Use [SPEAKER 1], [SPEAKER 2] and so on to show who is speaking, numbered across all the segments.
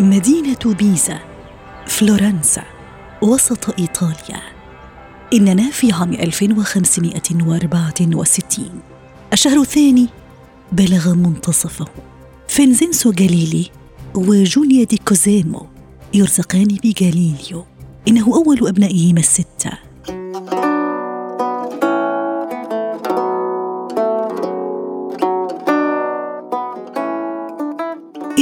[SPEAKER 1] مدينة بيزا فلورنسا وسط إيطاليا. إننا في عام 1564 الشهر الثاني بلغ منتصفه. فينزينسو جاليلي وجوليا دي كوزيمو يرزقان بجاليليو إنه أول أبنائهما الستة.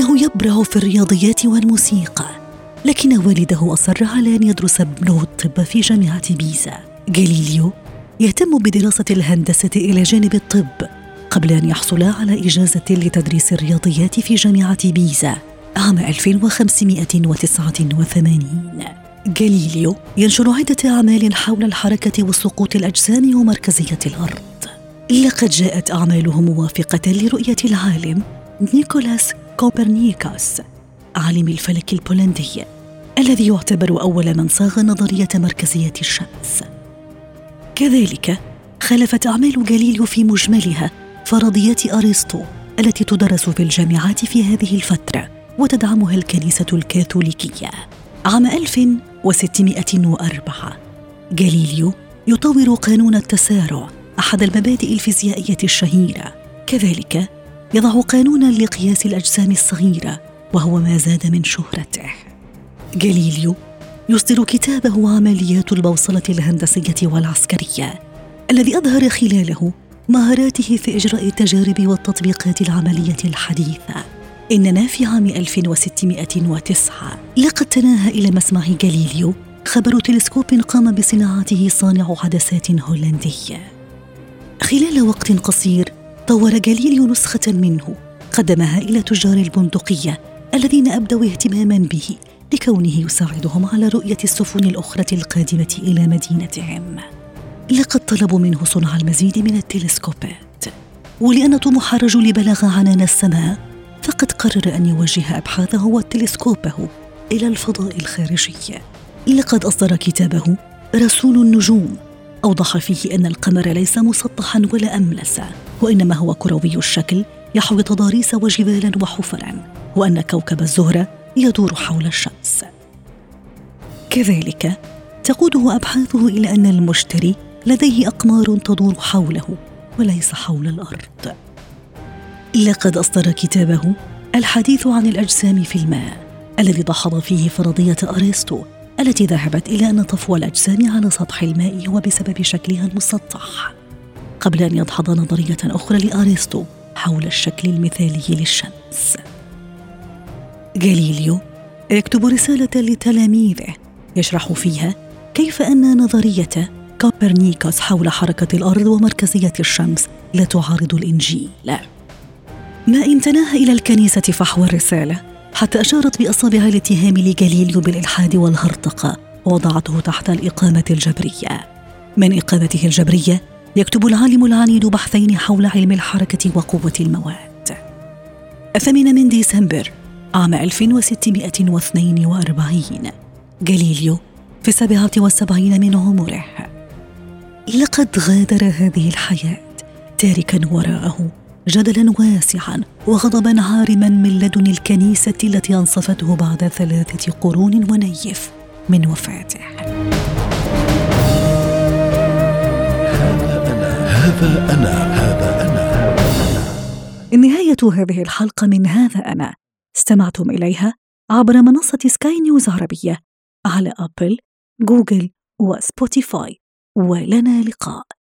[SPEAKER 1] إنه يبرع في الرياضيات والموسيقى لكن والده أصر على أن يدرس ابنه الطب في جامعة بيزا. جاليليو يهتم بدراسة الهندسة إلى جانب الطب قبل أن يحصل على إجازة لتدريس الرياضيات في جامعة بيزا عام 1589 جاليليو ينشر عدة أعمال حول الحركة وسقوط الأجسام ومركزية الأرض. لقد جاءت أعماله موافقة لرؤية العالم نيكولاس كوبرنيكاس عالم الفلك البولندي الذي يعتبر أول من صاغ نظرية مركزية الشمس. كذلك خالفت أعمال جاليليو في مجملها فرضيات أرسطو التي تدرس في الجامعات في هذه الفترة وتدعمها الكنيسة الكاثوليكية. عام 1604 جاليليو يطور قانون التسارع أحد المبادئ الفيزيائية الشهيرة. كذلك يضع قانونا لقياس الأجسام الصغيرة وهو ما زاد من شهرته. جاليليو يصدر كتابه عمليات البوصلة الهندسية والعسكرية الذي أظهر خلاله مهاراته في إجراء التجارب والتطبيقات العملية الحديثة. إننا في عام 1609 لقد تناهى إلى مسمع جاليليو خبر تلسكوب قام بصناعته صانع عدسات هولندي خلال وقت قصير طور جاليليو نسخة منه قدمها إلى تجار البندقية الذين أبدوا اهتماما به لكونه يساعدهم على رؤية السفن الأخرى القادمة إلى مدينتهم. لقد طلبوا منه صنع المزيد من التلسكوبات. ولأن طموح الرجل بلغ عنان السماء فقد قرر أن يوجه أبحاثه وتلسكوبه إلى الفضاء الخارجي. لقد أصدر كتابه رسول النجوم. أوضح فيه أن القمر ليس مسطحا ولا أملس وإنما هو كروي الشكل يحوي تضاريس وجبالا وحفرا وأن كوكب الزهرة يدور حول الشمس. كذلك تقوده أبحاثه إلى أن المشتري لديه أقمار تدور حوله وليس حول الأرض. لقد أصدر كتابه الحديث عن الأجسام في الماء الذي دحض فيه فرضية أرسطو التي ذهبت إلى أن طفو الأجسام على سطح الماء هو بسبب شكلها المسطح. قبل أن يدحض نظرية أخرى لأرسطو حول الشكل المثالي للشمس. جاليليو يكتب رسالة لتلاميذه يشرح فيها كيف أن نظرية كوبرنيكوس حول حركة الأرض ومركزية الشمس لا تعارض الإنجيل. ما إن تناهى إلى الكنيسة فحوى الرسالة. حتى أشارت بأصابع الاتهام لجاليليو بالإلحاد والهرطقة ووضعته تحت الإقامة الجبرية. من إقامته الجبرية يكتب العالم العنيد بحثين حول علم الحركة وقوة المواد. الثامن من ديسمبر عام 1642 جاليليو في السابعة والسبعين من عمره. لقد غادر هذه الحياة تاركا وراءه. جدلا واسعا وغضبا عارما من لدن الكنيسة التي أنصفته بعد ثلاثة قرون ونيف من وفاته.
[SPEAKER 2] هذا أنا هذا أنا
[SPEAKER 1] نهاية هذه الحلقة من هذا أنا. استمعتم إليها عبر منصة سكاي نيوز عربية على أبل، جوجل وسبوتيفاي. ولنا لقاء.